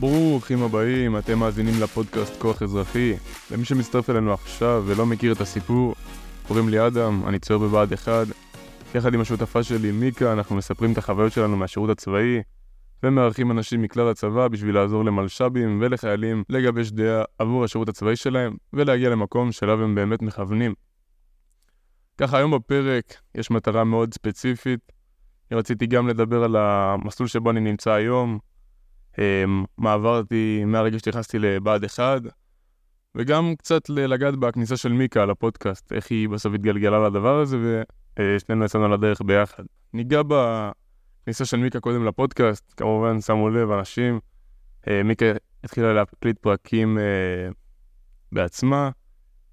ברוכים הבאים, אתם מאזינים לפודקאסט כוח אזרחי. למי שמצטרף אלינו עכשיו ולא מכיר את הסיפור, קוראים לי אדם, אני צייר בבה"ד 1. יחד עם השותפה שלי מיקה, אנחנו מספרים את החוויות שלנו מהשירות הצבאי, ומארחים אנשים מכלל הצבא בשביל לעזור למלש"בים ולחיילים לגבש דעה עבור השירות הצבאי שלהם, ולהגיע למקום שאליו הם באמת מכוונים. ככה היום בפרק יש מטרה מאוד ספציפית. רציתי גם לדבר על המסלול שבו אני נמצא היום, אמ, מה עברתי מהרגע שנכנסתי לבה"ד 1, וגם קצת לגעת בכניסה של מיקה לפודקאסט, איך היא בסוף התגלגלה לדבר הזה, ושנינו יצאנו על הדרך ביחד. ניגע בכניסה של מיקה קודם לפודקאסט, כמובן שמו לב אנשים, אה, מיקה התחילה להקליט פרקים אה, בעצמה,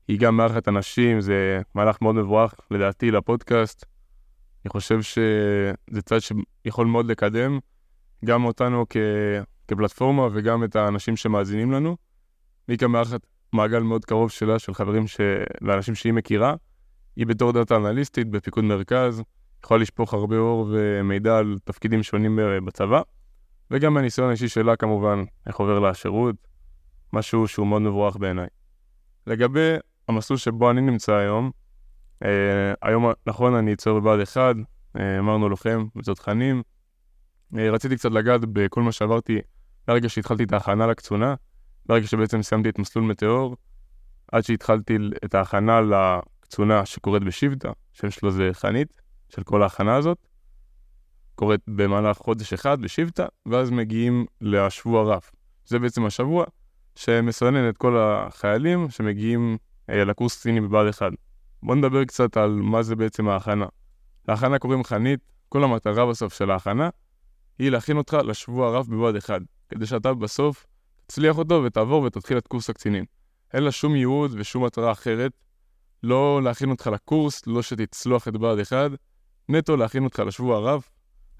היא גם מארחת אנשים, זה מהלך מאוד מבורך לדעתי לפודקאסט. אני חושב שזה צד שיכול מאוד לקדם גם אותנו כ... כפלטפורמה וגם את האנשים שמאזינים לנו. מיקה מארחת מעגל מאוד קרוב שלה, של חברים ש... ואנשים שהיא מכירה. היא בתור דאטה אנליסטית בפיקוד מרכז, יכולה לשפוך הרבה אור ומידע על תפקידים שונים בצבא, וגם מהניסיון האישי שלה כמובן, איך עובר לה השירות, משהו שהוא מאוד מבורך בעיניי. לגבי המסלול שבו אני נמצא היום, אה, היום, נכון, אני יצור בבה"ד 1, אה, אמרנו לוחם, תכנים. אה, רציתי קצת לגעת בכל מה שעברתי ברגע שהתחלתי את ההכנה לקצונה, ברגע שבעצם סיימתי את מסלול מטאור, עד שהתחלתי את ההכנה לקצונה שקורית בשבטה, שם שלו זה חנית, של כל ההכנה הזאת, קורית במהלך חודש אחד בשבטה, ואז מגיעים לשבוע רף. זה בעצם השבוע שמסנן את כל החיילים שמגיעים אה, לקורס קצינים בבה"ד 1. בואו נדבר קצת על מה זה בעצם ההכנה. להכנה קוראים חנית, כל המטרה בסוף של ההכנה היא להכין אותך לשבוע רף בבה"ד 1, כדי שאתה בסוף תצליח אותו ותעבור ותתחיל את קורס הקצינים. אין לה שום ייעוד ושום מטרה אחרת, לא להכין אותך לקורס, לא שתצלוח את בה"ד 1, נטו להכין אותך לשבוע רף,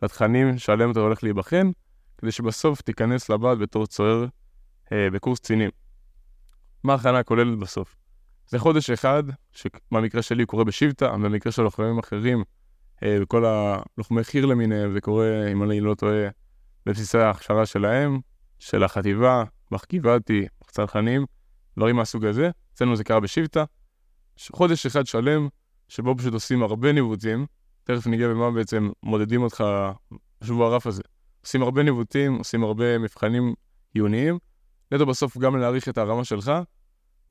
לתכנים שעליהם אתה הולך להיבחן, כדי שבסוף תיכנס לבה"ד בתור צוער אה, בקורס קצינים. מה ההכנה כוללת בסוף? זה חודש אחד, שבמקרה שלי קורה בשבטה, במקרה של לוחמים אחרים, אה, וכל הלוחמי חי"ר למיניהם, זה קורה, אם אני לא טועה, בבסיסי ההכשרה שלהם, של החטיבה, בחקיבתי, בצנחנים, דברים מהסוג הזה. אצלנו זה קרה בשבטה. חודש אחד שלם, שבו פשוט עושים הרבה ניווטים, תכף ניגע במה בעצם מודדים אותך בשבוע הרף הזה. עושים הרבה ניווטים, עושים הרבה מבחנים עיוניים, נטו בסוף גם להעריך את הרמה שלך,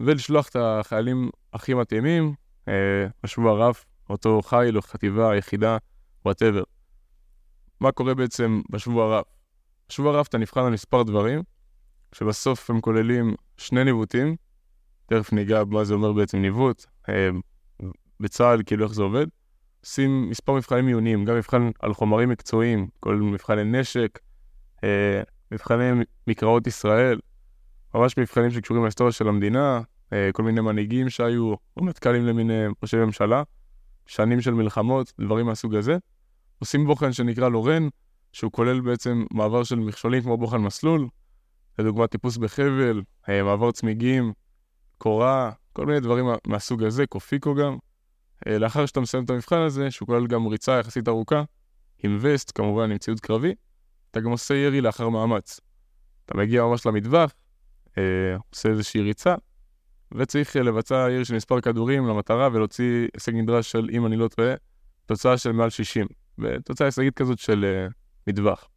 ולשלוח את החיילים הכי מתאימים אה, בשבוע הרף, אותו חיל או חטיבה, יחידה, whatever. מה קורה בעצם בשבוע הרף? בשבוע הרף אתה נבחן על מספר דברים, שבסוף הם כוללים שני ניווטים, תכף ניגע במה זה אומר בעצם ניווט, אה, בצה"ל, כאילו איך זה עובד. עושים מספר מבחנים עיוניים, גם מבחן על חומרים מקצועיים, כל מבחני נשק, אה, מבחני מקראות ישראל, ממש מבחנים שקשורים להיסטוריה של המדינה, אה, כל מיני מנהיגים שהיו, רמטכ"לים למיניהם, ראשי ממשלה, שנים של מלחמות, דברים מהסוג הזה. עושים בוחן שנקרא לורן, שהוא כולל בעצם מעבר של מכשולים כמו בוחן מסלול, לדוגמה טיפוס בחבל, אה, מעבר צמיגים, קורה, כל מיני דברים מהסוג הזה, קופיקו גם. אה, לאחר שאתה מסיים את המבחן הזה, שהוא כולל גם ריצה יחסית ארוכה, עם וסט, כמובן עם ציוד קרבי, אתה גם עושה ירי לאחר מאמץ. אתה מגיע ממש למטווח, אה, עושה איזושהי ריצה, וצריך לבצע ירי של מספר כדורים למטרה ולהוציא הישג נדרש של, אם אני לא טועה, תוצאה של מעל 60, ותוצאה הישגית כזאת של מטווח.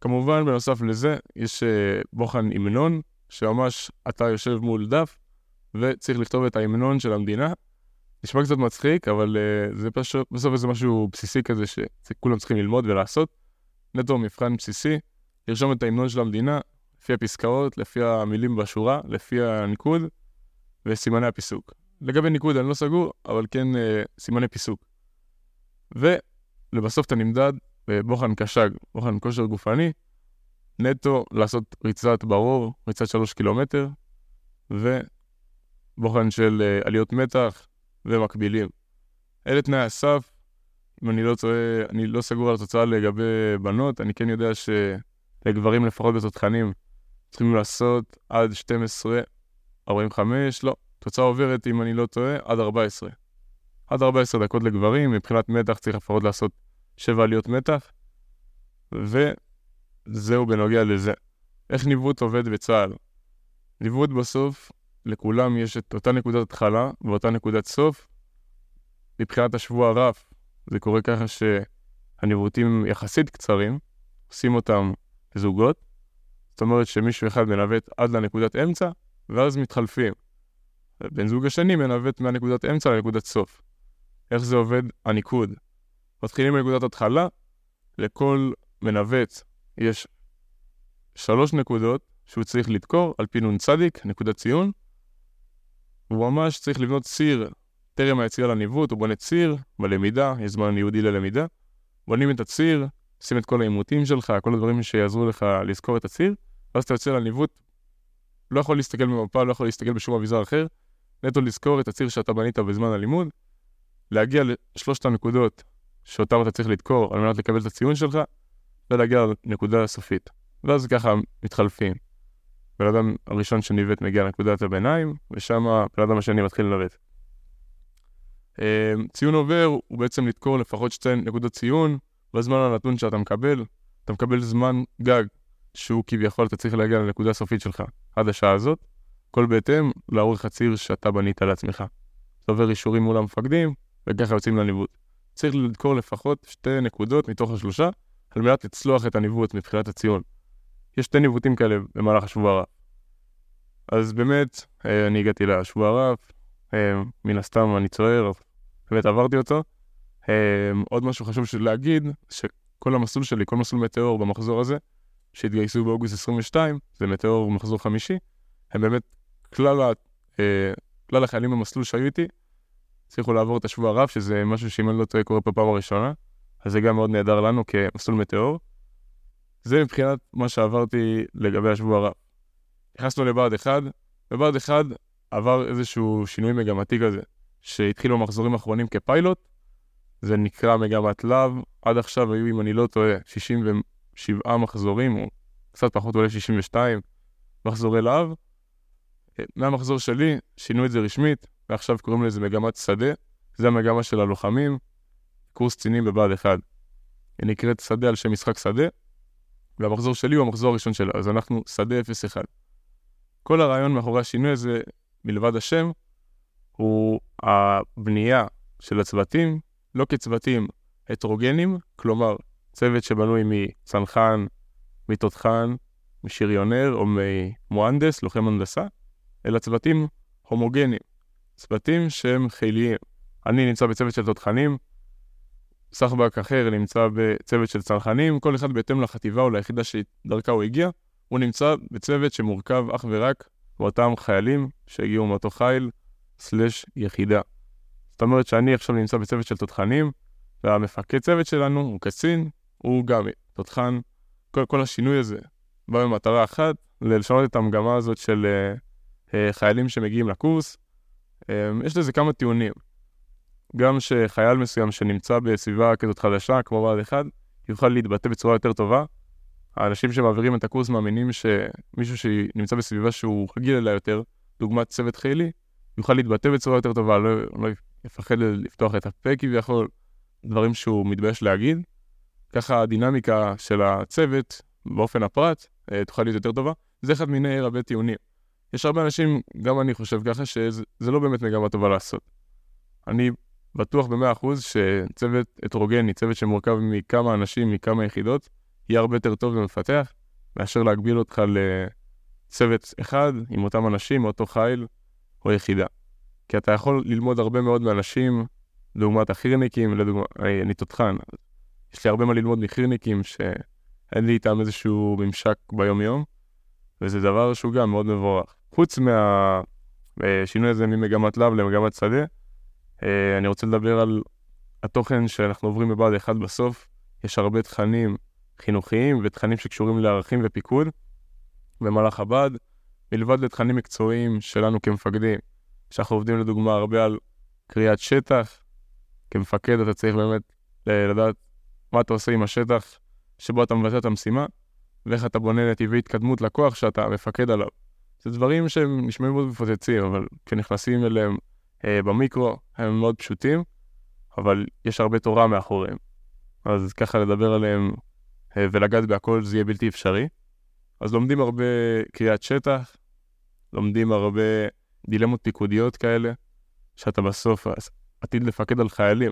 כמובן, בנוסף לזה, יש אה, בוחן המנון, שממש אתה יושב מול דף, וצריך לכתוב את ההמנון של המדינה. נשמע קצת מצחיק, אבל uh, זה פשוט, בסוף איזה משהו בסיסי כזה שכולם צריכים ללמוד ולעשות. נטו מבחן בסיסי, לרשום את ההמנון של המדינה, לפי הפסקאות, לפי המילים בשורה, לפי הניקוד וסימני הפיסוק. לגבי ניקוד אני לא סגור, אבל כן uh, סימני פיסוק. ולבסוף אתה נמדד בבוחן קש"ג, בוחן כושר גופני, נטו לעשות ריצת ברור, ריצת שלוש קילומטר, ובוחן של uh, עליות מתח ומקבילים. אלה תנאי הסף, אם אני לא טועה, אני לא סגור על התוצאה לגבי בנות, אני כן יודע שלגברים לפחות בתותחנים צריכים לעשות עד 12, 45, לא, תוצאה עוברת, אם אני לא טועה, עד 14. עד 14 דקות לגברים, מבחינת מתח צריך לפחות לעשות 7 עליות מתח, וזהו בנוגע לזה. איך ניווט עובד בצה"ל? ניווט בסוף, לכולם יש את אותה נקודת התחלה ואותה נקודת סוף. מבחינת השבוע הרף, זה קורה ככה שהניווטים יחסית קצרים, עושים אותם זוגות. זאת אומרת שמישהו אחד מנווט עד לנקודת אמצע, ואז מתחלפים. בן זוג השני מנווט מהנקודת אמצע לנקודת סוף. איך זה עובד? הניקוד. מתחילים מנקודת התחלה, לכל מנווט יש שלוש נקודות שהוא צריך לדקור על פי נ"צ, נקודת ציון. הוא ממש צריך לבנות ציר טרם היציאה לניווט, הוא בונה ציר בלמידה, יש זמן ייעודי ללמידה. בונים את הציר, עושים את כל העימותים שלך, כל הדברים שיעזרו לך לזכור את הציר, ואז אתה יוצא לניווט, לא יכול להסתכל במפה, לא יכול להסתכל בשום אביזר אחר, נטו לזכור את הציר שאתה בנית בזמן הלימוד, להגיע לשלושת הנקודות שאותם אתה צריך לדקור על מנת לקבל את הציון שלך, ולהגיע לנקודה הסופית. ואז ככה מתחלפים. בן אדם הראשון שניווט מגיע לנקודת הביניים, ושם בן אדם השני מתחיל לנווט. אמ, ציון עובר הוא בעצם לדקור לפחות שתי נקודות ציון בזמן הנתון שאתה מקבל. אתה מקבל זמן גג שהוא כביכול אתה צריך להגיע לנקודה הסופית שלך עד השעה הזאת, כל בהתאם לאורך הציר שאתה בנית לעצמך. אתה עובר אישורים מול המפקדים, וככה יוצאים לניווט. צריך לדקור לפחות שתי נקודות מתוך השלושה, על מנת לצלוח את הניווט מבחינת הציון. יש שתי ניווטים כאלה במהלך השבוע הרב. אז באמת, אה, אני הגעתי לשבוע הרב, אה, מן הסתם אני צוער, באמת עברתי אותו. אה, עוד משהו חשוב להגיד, שכל המסלול שלי, כל מסלול מטאור במחזור הזה, שהתגייסו באוגוסט 22, זה מטאור מחזור חמישי, הם באמת, כלל, כלל החיילים במסלול שהיו איתי, הצליחו לעבור את השבוע הרב, שזה משהו שאם אני לא טועה קורה בפעם הראשונה, אז זה גם מאוד נהדר לנו כמסלול מטאור. זה מבחינת מה שעברתי לגבי השבוע הרב. נכנסנו לבה"ד 1, בבה"ד 1 עבר איזשהו שינוי מגמתי כזה, שהתחילו במחזורים האחרונים כפיילוט, זה נקרא מגמת להב, עד עכשיו היו, אם אני לא טועה, 67 מחזורים, או קצת פחות אולי 62 מחזורי להב. מהמחזור שלי שינו את זה רשמית, ועכשיו קוראים לזה מגמת שדה, זה המגמה של הלוחמים, קורס קצינים בבה"ד 1. היא נקראת שדה על שם משחק שדה, והמחזור שלי הוא המחזור הראשון שלה, אז אנחנו שדה 0-1. כל הרעיון מאחורי השינוי הזה, מלבד השם, הוא הבנייה של הצוותים, לא כצוותים הטרוגנים, כלומר, צוות שבנוי מצנחן, מתותחן, משריונר או ממוהנדס, לוחם הנדסה, אלא צוותים הומוגנים, צוותים שהם חיליים. אני נמצא בצוות של תותחנים, סחבק אחר נמצא בצוות של צנחנים, כל אחד בהתאם לחטיבה או ליחידה שדרכה הוא הגיע, הוא נמצא בצוות שמורכב אך ורק מאותם חיילים שהגיעו מאותו חיל סלש יחידה. זאת אומרת שאני עכשיו נמצא בצוות של תותחנים, והמפקד צוות שלנו הוא קצין, הוא גם תותחן. כל, כל השינוי הזה בא במטרה אחת, לשנות את המגמה הזאת של uh, uh, חיילים שמגיעים לקורס. Um, יש לזה כמה טיעונים. גם שחייל מסוים שנמצא בסביבה כזאת חדשה, כמו בעד אחד, יוכל להתבטא בצורה יותר טובה. האנשים שמעבירים את הקורס מאמינים שמישהו שנמצא בסביבה שהוא רגיל אליה יותר, דוגמת צוות חילי, יוכל להתבטא בצורה יותר טובה, לא, לא יפחד לפתוח את הפה כביכול, דברים שהוא מתבייש להגיד. ככה הדינמיקה של הצוות, באופן הפרט, אה, תוכל להיות יותר טובה. זה אחד מיני רבי טיעונים. יש הרבה אנשים, גם אני חושב ככה, שזה לא באמת מגמה טובה לעשות. אני בטוח במאה אחוז שצוות הטרוגני, צוות שמורכב מכמה אנשים, מכמה יחידות, יהיה הרבה יותר טוב ומפתח, מאשר להגביל אותך לצוות אחד עם אותם אנשים, מאותו חיל או יחידה. כי אתה יכול ללמוד הרבה מאוד מאנשים, לעומת החירניקים, לדוגמה, אני תותחן. יש לי הרבה מה ללמוד מחירניקים שאין לי איתם איזשהו ממשק ביום-יום, וזה דבר שהוא גם מאוד מבורך. חוץ מהשינוי הזה ממגמת לאו למגמת שדה, אה, אני רוצה לדבר על התוכן שאנחנו עוברים בבה"ד 1 בסוף. יש הרבה תכנים חינוכיים ותכנים שקשורים לערכים ופיקוד במהלך הבה"ד, מלבד לתכנים מקצועיים שלנו כמפקדים, שאנחנו עובדים לדוגמה הרבה על קריאת שטח. כמפקד אתה צריך באמת לדעת מה אתה עושה עם השטח שבו אתה מבצע את המשימה, ואיך אתה בונה נתיבי התקדמות לכוח שאתה מפקד עליו. זה דברים שהם נשמעים מאוד מפוצצים, אבל כשנכנסים אליהם אה, במיקרו הם מאוד פשוטים, אבל יש הרבה תורה מאחוריהם. אז ככה לדבר עליהם אה, ולגעת בהכל זה יהיה בלתי אפשרי. אז לומדים הרבה קריאת שטח, לומדים הרבה דילמות פיקודיות כאלה, שאתה בסוף עתיד לפקד על חיילים,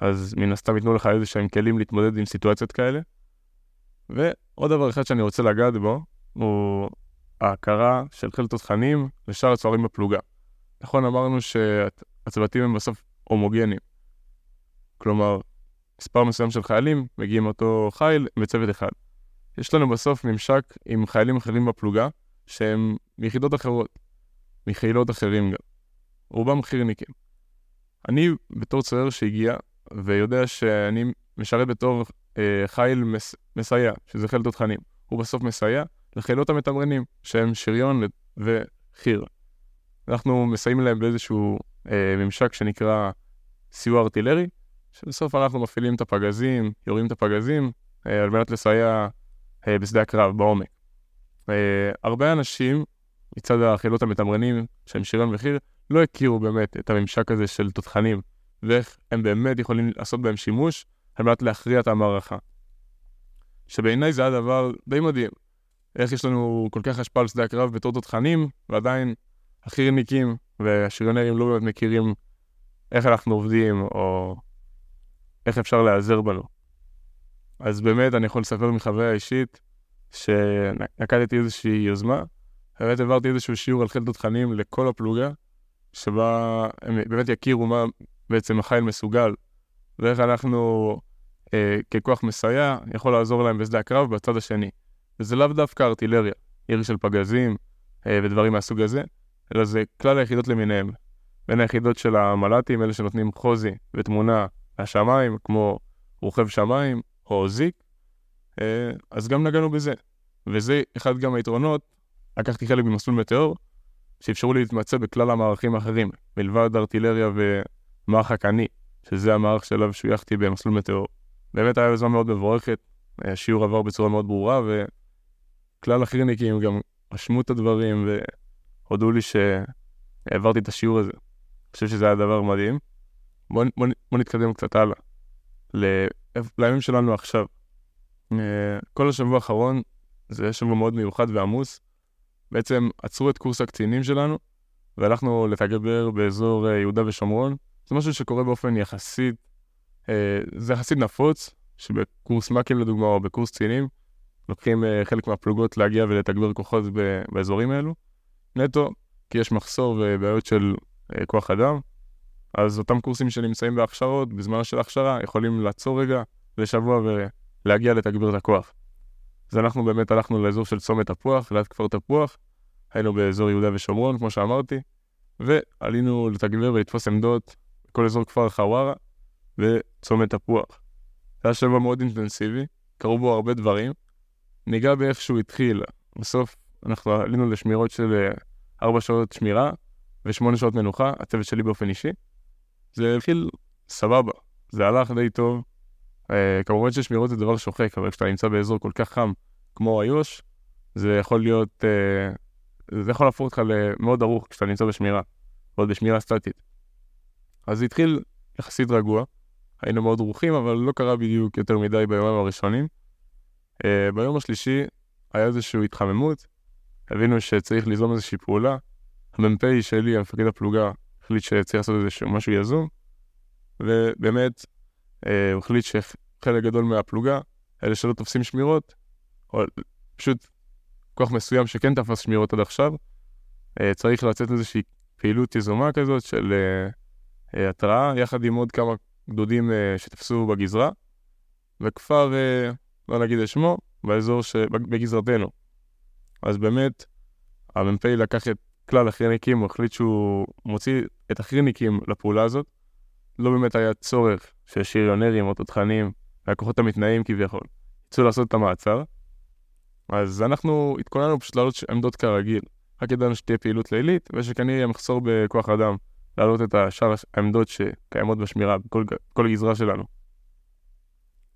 אז מן הסתם ייתנו לך איזה שהם כלים להתמודד עם סיטואציות כאלה. ועוד דבר אחד שאני רוצה לגעת בו, הוא ההכרה של חיל תותחנים לשאר הצוערים בפלוגה. נכון, אמרנו שהצוותים הם בסוף הומוגנים. כלומר, מספר מסוים של חיילים מגיעים מאותו חיל בצוות אחד. יש לנו בסוף ממשק עם חיילים אחרים בפלוגה, שהם מיחידות אחרות, מחילות אחרים גם. רובם חירניקים. אני בתור צוער שהגיע, ויודע שאני משרת בתור אה, חיל מס, מסייע, שזה חיל תותחנים. הוא בסוף מסייע לחילות המתמרנים, שהם שריון וחי"ר. אנחנו מסייעים להם באיזשהו אה, ממשק שנקרא סיוע ארטילרי, שבסוף אנחנו מפעילים את הפגזים, יורים את הפגזים, אה, על מנת לסייע אה, בשדה הקרב, בעומק. אה, הרבה אנשים מצד החילות המתמרנים, שהם שריון וחי"ר, לא הכירו באמת את הממשק הזה של תותחנים, ואיך הם באמת יכולים לעשות בהם שימוש על מנת להכריע את המערכה. שבעיניי זה היה דבר די מדהים. איך יש לנו כל כך השפעה על שדה הקרב בתור תותחנים, ועדיין החי"רניקים והשריונרים לא באמת מכירים איך אנחנו עובדים, או איך אפשר להיעזר בנו. אז באמת אני יכול לספר מחוויה אישית, שנקטתי איזושהי יוזמה, באמת העברתי איזשהו שיעור על חיל תותחנים לכל הפלוגה, שבה הם באמת יכירו מה בעצם החיל מסוגל, ואיך אנחנו אה, ככוח מסייע יכול לעזור להם בשדה הקרב בצד השני. וזה לאו דווקא ארטילריה, ירי של פגזים אה, ודברים מהסוג הזה, אלא זה כלל היחידות למיניהם. בין היחידות של המל"טים, אלה שנותנים חוזי ותמונה מהשמיים, כמו רוכב שמיים או זיק, אה, אז גם נגענו בזה. וזה אחד גם היתרונות, לקחתי חלק במסלול מטאור, שאפשרו לי להתמצא בכלל המערכים האחרים, מלבד ארטילריה ומערך הקני, שזה המערך שאליו שויכתי במסלול מטאור. באמת היה יוזמה מאוד מבורכת, השיעור עבר בצורה מאוד ברורה, וכלל החירניקים גם רשמו את הדברים והודו לי שהעברתי את השיעור הזה. אני חושב שזה היה דבר מדהים. בואו בוא, בוא נתקדם קצת הלאה. לימים שלנו עכשיו. כל השבוע האחרון זה שבוע מאוד מיוחד ועמוס. בעצם עצרו את קורס הקצינים שלנו, והלכנו לתגבר באזור אה, יהודה ושומרון. זה משהו שקורה באופן יחסית, אה, זה יחסית נפוץ, שבקורס מ"כים לדוגמה, או בקורס קצינים, לוקחים אה, חלק מהפלוגות להגיע ולתגבר כוחות באזורים האלו. נטו, כי יש מחסור ובעיות של כוח אדם, אז אותם קורסים שנמצאים בהכשרות, בזמן של ההכשרה, יכולים לעצור רגע לשבוע ולהגיע לתגבר את הכוח. אז אנחנו באמת הלכנו לאזור של צומת תפוח, ליד כפר תפוח, היינו באזור יהודה ושומרון, כמו שאמרתי, ועלינו לתגבר ולתפוס עמדות בכל אזור כפר חווארה וצומת תפוח. זה היה שבוע מאוד אינטנסיבי, קרו בו הרבה דברים. ניגע באיך שהוא התחיל. בסוף אנחנו עלינו לשמירות של 4 אה, שעות שמירה ו-8 שעות מנוחה, הצוות שלי באופן אישי. זה התחיל סבבה, זה הלך די טוב. Uh, כמובן ששמירות זה דבר שוחק, אבל כשאתה נמצא באזור כל כך חם כמו איו"ש, זה יכול להיות, uh, זה יכול להפוך אותך למאוד ארוך כשאתה נמצא בשמירה, ועוד בשמירה סטטית. אז זה התחיל יחסית רגוע, היינו מאוד דרוכים, אבל לא קרה בדיוק יותר מדי ביומיים הראשונים. Uh, ביום השלישי היה איזושהי התחממות, הבינו שצריך ליזום איזושהי פעולה. המ"פ שלי, המפקד הפלוגה, החליט שצריך לעשות איזשהו משהו יזום, ובאמת, אה, הוא החליט שחלק גדול מהפלוגה, אלה שלא תופסים שמירות, או פשוט כוח מסוים שכן תפס שמירות עד עכשיו, אה, צריך לצאת איזושהי פעילות יזומה כזאת של אה, אה, התראה, יחד עם עוד כמה גדודים אה, שתפסו בגזרה, וכפר, אה, לא נגיד את שמו, באזור שבגזרתנו. אז באמת, המ"פ לקח את כלל החירניקים, הוא החליט שהוא מוציא את החירניקים לפעולה הזאת. לא באמת היה צורך של שריונרים או תותחנים והכוחות המתנאים כביכול. יצאו לעשות את המעצר. אז אנחנו התכוננו פשוט לעלות עמדות כרגיל. רק ידענו שתהיה פעילות לילית, ושכנראה יהיה מחסור בכוח אדם להעלות את השאר העמדות שקיימות בשמירה בכל הגזרה שלנו.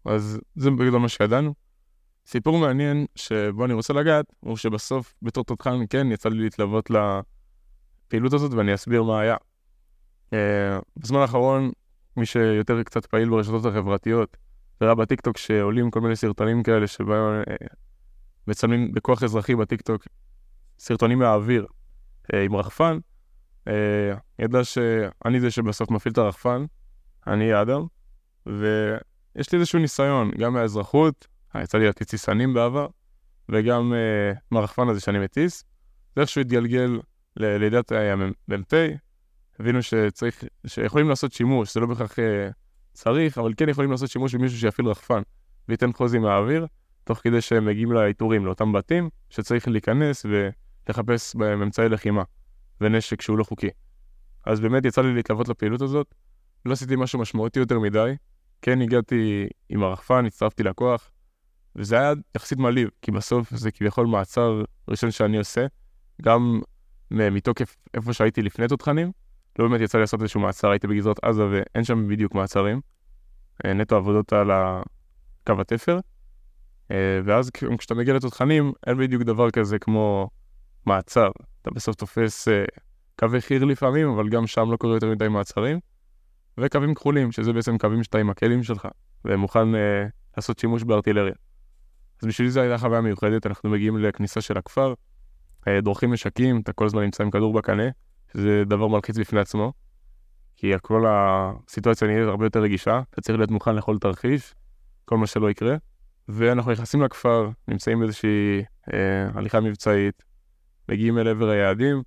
אז זה בגדול מה שידענו. סיפור מעניין שבו אני רוצה לגעת, הוא שבסוף בתור תותחן כן יצא לי להתלוות לפעילות הזאת ואני אסביר מה היה. Uh, בזמן האחרון, מי שיותר קצת פעיל ברשתות החברתיות, ראה בטיקטוק שעולים כל מיני סרטונים כאלה שבהם uh, מצלמים בכוח אזרחי בטיקטוק סרטונים מהאוויר אה, עם רחפן, אה, ידע שאני זה שבסוף מפעיל את הרחפן, אני אדם, ויש לי איזשהו ניסיון, גם מהאזרחות, יצא לי להטיס טיסנים בעבר, וגם אה, מהרחפן הזה שאני מטיס. זה איכשהו התגלגל לידיעת המ"פ, הבינו שצריך, שיכולים לעשות שימוש, זה לא בהכרח אה, צריך, אבל כן יכולים לעשות שימוש במישהו שיפעיל רחפן וייתן חוזים מהאוויר, תוך כדי שהם מגיעים לאיתורים, לאותם בתים, שצריך להיכנס ולחפש בהם אמצעי לחימה ונשק שהוא לא חוקי. אז באמת יצא לי להתלוות לפעילות הזאת, לא עשיתי משהו משמעותי יותר מדי, כן הגעתי עם הרחפן, הצטרפתי לכוח, וזה היה יחסית מעליב, כי בסוף זה כביכול מעצר ראשון שאני עושה, גם מתוקף איפה שהייתי לפני תותחנים, לא באמת יצא לי לעשות איזשהו מעצר, הייתי בגזרת עזה ואין שם בדיוק מעצרים, אה, נטו עבודות על קו התפר, אה, ואז כשאתה מגיע לתותחנים, אין בדיוק דבר כזה כמו מעצר, אתה בסוף תופס אה, קווי חי"ר לפעמים, אבל גם שם לא קורה יותר מדי מעצרים, וקווים כחולים, שזה בעצם קווים שאתה עם הכלים שלך, ומוכן לעשות שימוש בארטילריה. אז בשבילי זו הייתה חוויה מיוחדת, אנחנו מגיעים לכניסה של הכפר, דורכים נשקים, אתה כל הזמן נמצא עם כדור בקנה, שזה דבר מלחיץ בפני עצמו, כי כל הסיטואציה נהיית הרבה יותר רגישה, אתה צריך להיות מוכן לכל תרחיש, כל מה שלא יקרה, ואנחנו נכנסים לכפר, נמצאים באיזושהי אה, הליכה מבצעית, מגיעים אל עבר היעדים,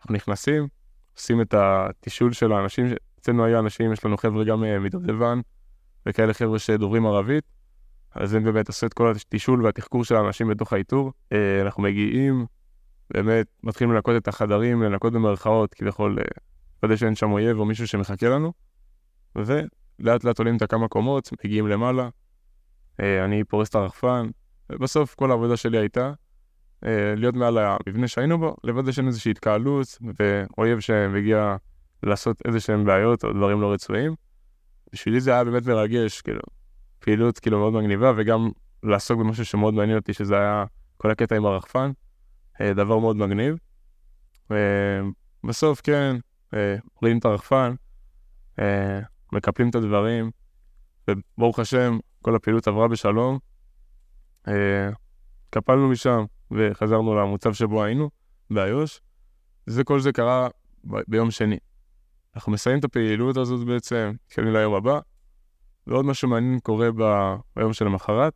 אנחנו נכנסים, עושים את התישול של האנשים, אצלנו היה אנשים, יש לנו חבר'ה גם אה, מדובדבן, וכאלה חבר'ה שדוברים ערבית, אז הם באמת עשו את כל התישול והתחקור של האנשים בתוך האיתור. אה, אנחנו מגיעים, באמת מתחילים לנקות את החדרים, לנקות במרכאות, כביכול אה, לוודא שאין שם אויב או מישהו שמחכה לנו, ולאט לאט עולים את הכמה קומות, מגיעים למעלה, אני פורס את הרחפן, ובסוף כל העבודה שלי הייתה להיות מעל המבנה שהיינו בו, לוודא שאין איזושהי התקהלות, ואויב שמגיע לעשות איזה שהם בעיות או דברים לא רצויים. בשבילי זה היה באמת מרגש, כאילו, פעילות כאילו מאוד מגניבה, וגם לעסוק במשהו שמאוד מעניין אותי, שזה היה כל הקטע עם הרחפן. אה, דבר מאוד מגניב. בסוף, כן, אה, את הרחפן, אה, מקפלים את הדברים, וברוך השם, כל הפעילות עברה בשלום. קפלנו משם וחזרנו למוצב שבו היינו, באיו"ש. זה כל זה קרה ביום שני. אנחנו מסיימים את הפעילות הזאת בעצם, מתקדמים ליום הבא, ועוד משהו מעניין קורה ב- ביום שלמחרת.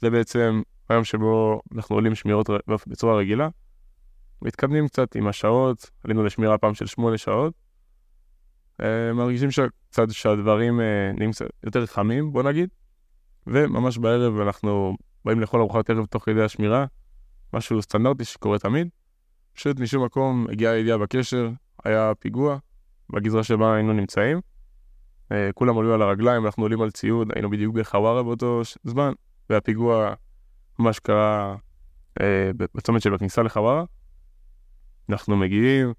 זה בעצם היום שבו אנחנו עולים שמירות בצורה רגילה, מתקדמים קצת עם השעות, עלינו לשמירה פעם של שמונה שעות, אה, מרגישים קצת שהדברים אה, נהיים קצת יותר חמים, בוא נגיד, וממש בערב אנחנו באים לאכול ארוחת ערב תוך כדי השמירה, משהו סטנדרטי שקורה תמיד. פשוט משום מקום הגיעה הידיעה בקשר, היה פיגוע בגזרה שבה היינו נמצאים. אה, כולם עולים על הרגליים, אנחנו עולים על ציוד, היינו בדיוק בחווארה באותו זמן, והפיגוע ממש קרה אה, בצומת של הכניסה לחווארה. אנחנו מגיעים,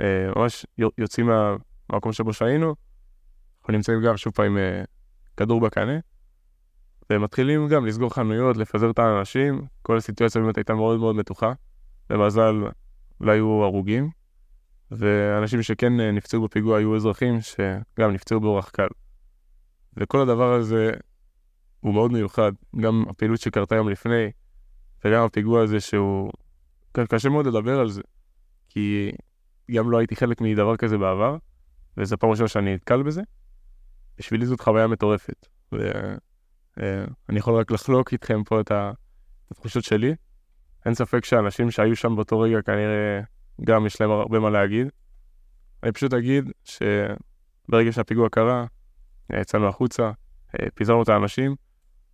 אה, ממש יוצאים מהמקום שבו שהיינו, אנחנו נמצאים גם שוב פעם עם כדור בקנה, ומתחילים גם לסגור חנויות, לפזר את האנשים, כל הסיטואציה באמת הייתה מאוד מאוד מתוחה, במזל לא היו הרוגים, ואנשים שכן נפצעו בפיגוע היו אזרחים שגם נפצעו באורח קל. וכל הדבר הזה הוא מאוד מיוחד, גם הפעילות שקרתה יום לפני, וגם הפיגוע הזה שהוא... קשה מאוד לדבר על זה, כי גם לא הייתי חלק מדבר כזה בעבר, וזו פעם ראשונה שאני נתקל בזה. בשבילי זאת חוויה מטורפת, ואני אה, יכול רק לחלוק איתכם פה את התחושות שלי. אין ספק שאנשים שהיו שם באותו רגע כנראה גם יש להם הרבה מה להגיד. אני פשוט אגיד שברגע שהפיגוע קרה, יצאנו החוצה, פיזרנו את האנשים,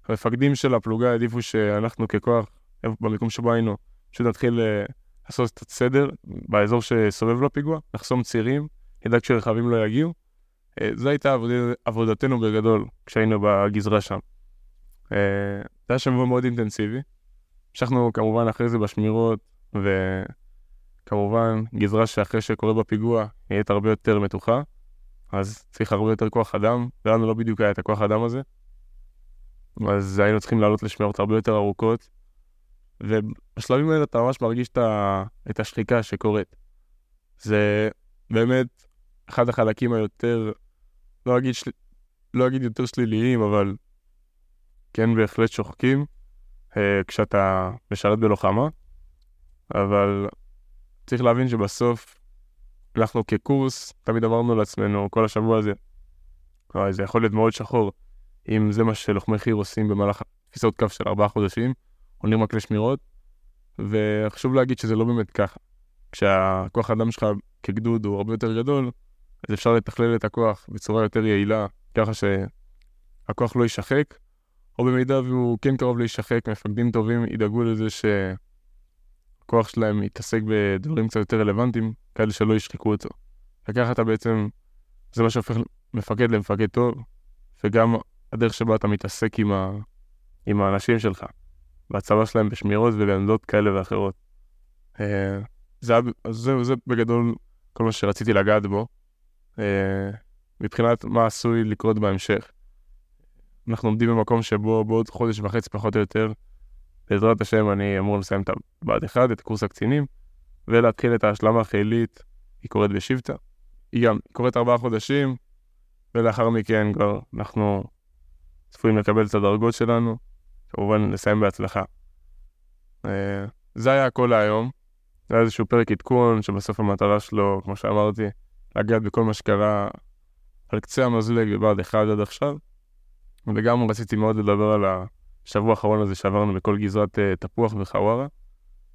המפקדים של הפלוגה העדיפו שאנחנו ככוח, במקום שבו היינו, פשוט נתחיל אה, לעשות קצת סדר באזור שסובב לפיגוע, לחסום צירים, נדאג שרכבים לא יגיעו. אה, זו הייתה עבוד... עבודתנו בגדול כשהיינו בגזרה שם. אה, זה היה שבוע מאוד אינטנסיבי. המשכנו כמובן אחרי זה בשמירות, וכמובן גזרה שאחרי שקורה בפיגוע נהיית הרבה יותר מתוחה, אז צריך הרבה יותר כוח אדם, ולנו לא בדיוק היה את הכוח אדם הזה. אז היינו צריכים לעלות לשמירות הרבה יותר ארוכות, ובשלבים האלה אתה ממש מרגיש את השחיקה שקורית. זה באמת אחד החלקים היותר, לא אגיד, של... לא אגיד יותר שליליים, אבל כן בהחלט שוחקים. אה, כשאתה משרת בלוחמה, אבל צריך להבין שבסוף אנחנו כקורס תמיד אמרנו לעצמנו כל השבוע הזה, זה יכול להיות מאוד שחור, אם זה מה שלוחמי חי"ר עושים במהלך תפיסות קו של ארבעה חודשים, עולים רק לשמירות, וחשוב להגיד שזה לא באמת ככה. כשהכוח האדם שלך כגדוד הוא הרבה יותר גדול, אז אפשר לתכלל את הכוח בצורה יותר יעילה, ככה שהכוח לא יישחק, או במידה והוא כן קרוב להישחק, מפקדים טובים ידאגו לזה שהכוח שלהם יתעסק בדברים קצת יותר רלוונטיים, כאלה שלא ישחקו אותו. וככה אתה בעצם, זה מה שהופך מפקד למפקד טוב, וגם הדרך שבה אתה מתעסק עם, ה, עם האנשים שלך, בהצבה שלהם בשמירות ובעמדות כאלה ואחרות. אה, זה, זה, זה בגדול כל מה שרציתי לגעת בו. אה, מבחינת מה עשוי לקרות בהמשך. אנחנו עומדים במקום שבו בעוד חודש וחצי פחות או יותר, בעזרת השם אני אמור לסיים את הבה"ד 1, את קורס הקצינים, ולהתחיל את ההשלמה החילית, היא קורית בשבטה. היא גם קורית ארבעה חודשים, ולאחר מכן כבר אנחנו צפויים לקבל את הדרגות שלנו, כמובן לסיים בהצלחה. אה, זה היה הכל להיום. זה היה איזשהו פרק עדכון, שבסוף המטרה שלו, כמו שאמרתי, לגעת בכל מה שקרה על קצה המזלג בבה"ד 1 עד עכשיו. וגם רציתי מאוד לדבר על השבוע האחרון הזה שעברנו בכל גזרת uh, תפוח וחווארה,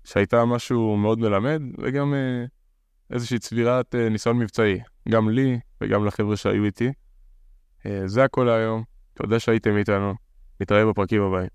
שהייתה משהו מאוד מלמד, וגם uh, איזושהי צבירת uh, ניסיון מבצעי, גם לי וגם לחבר'ה שהיו איתי. Uh, זה הכל היום, תודה שהייתם איתנו, נתראה בפרקים הבאים.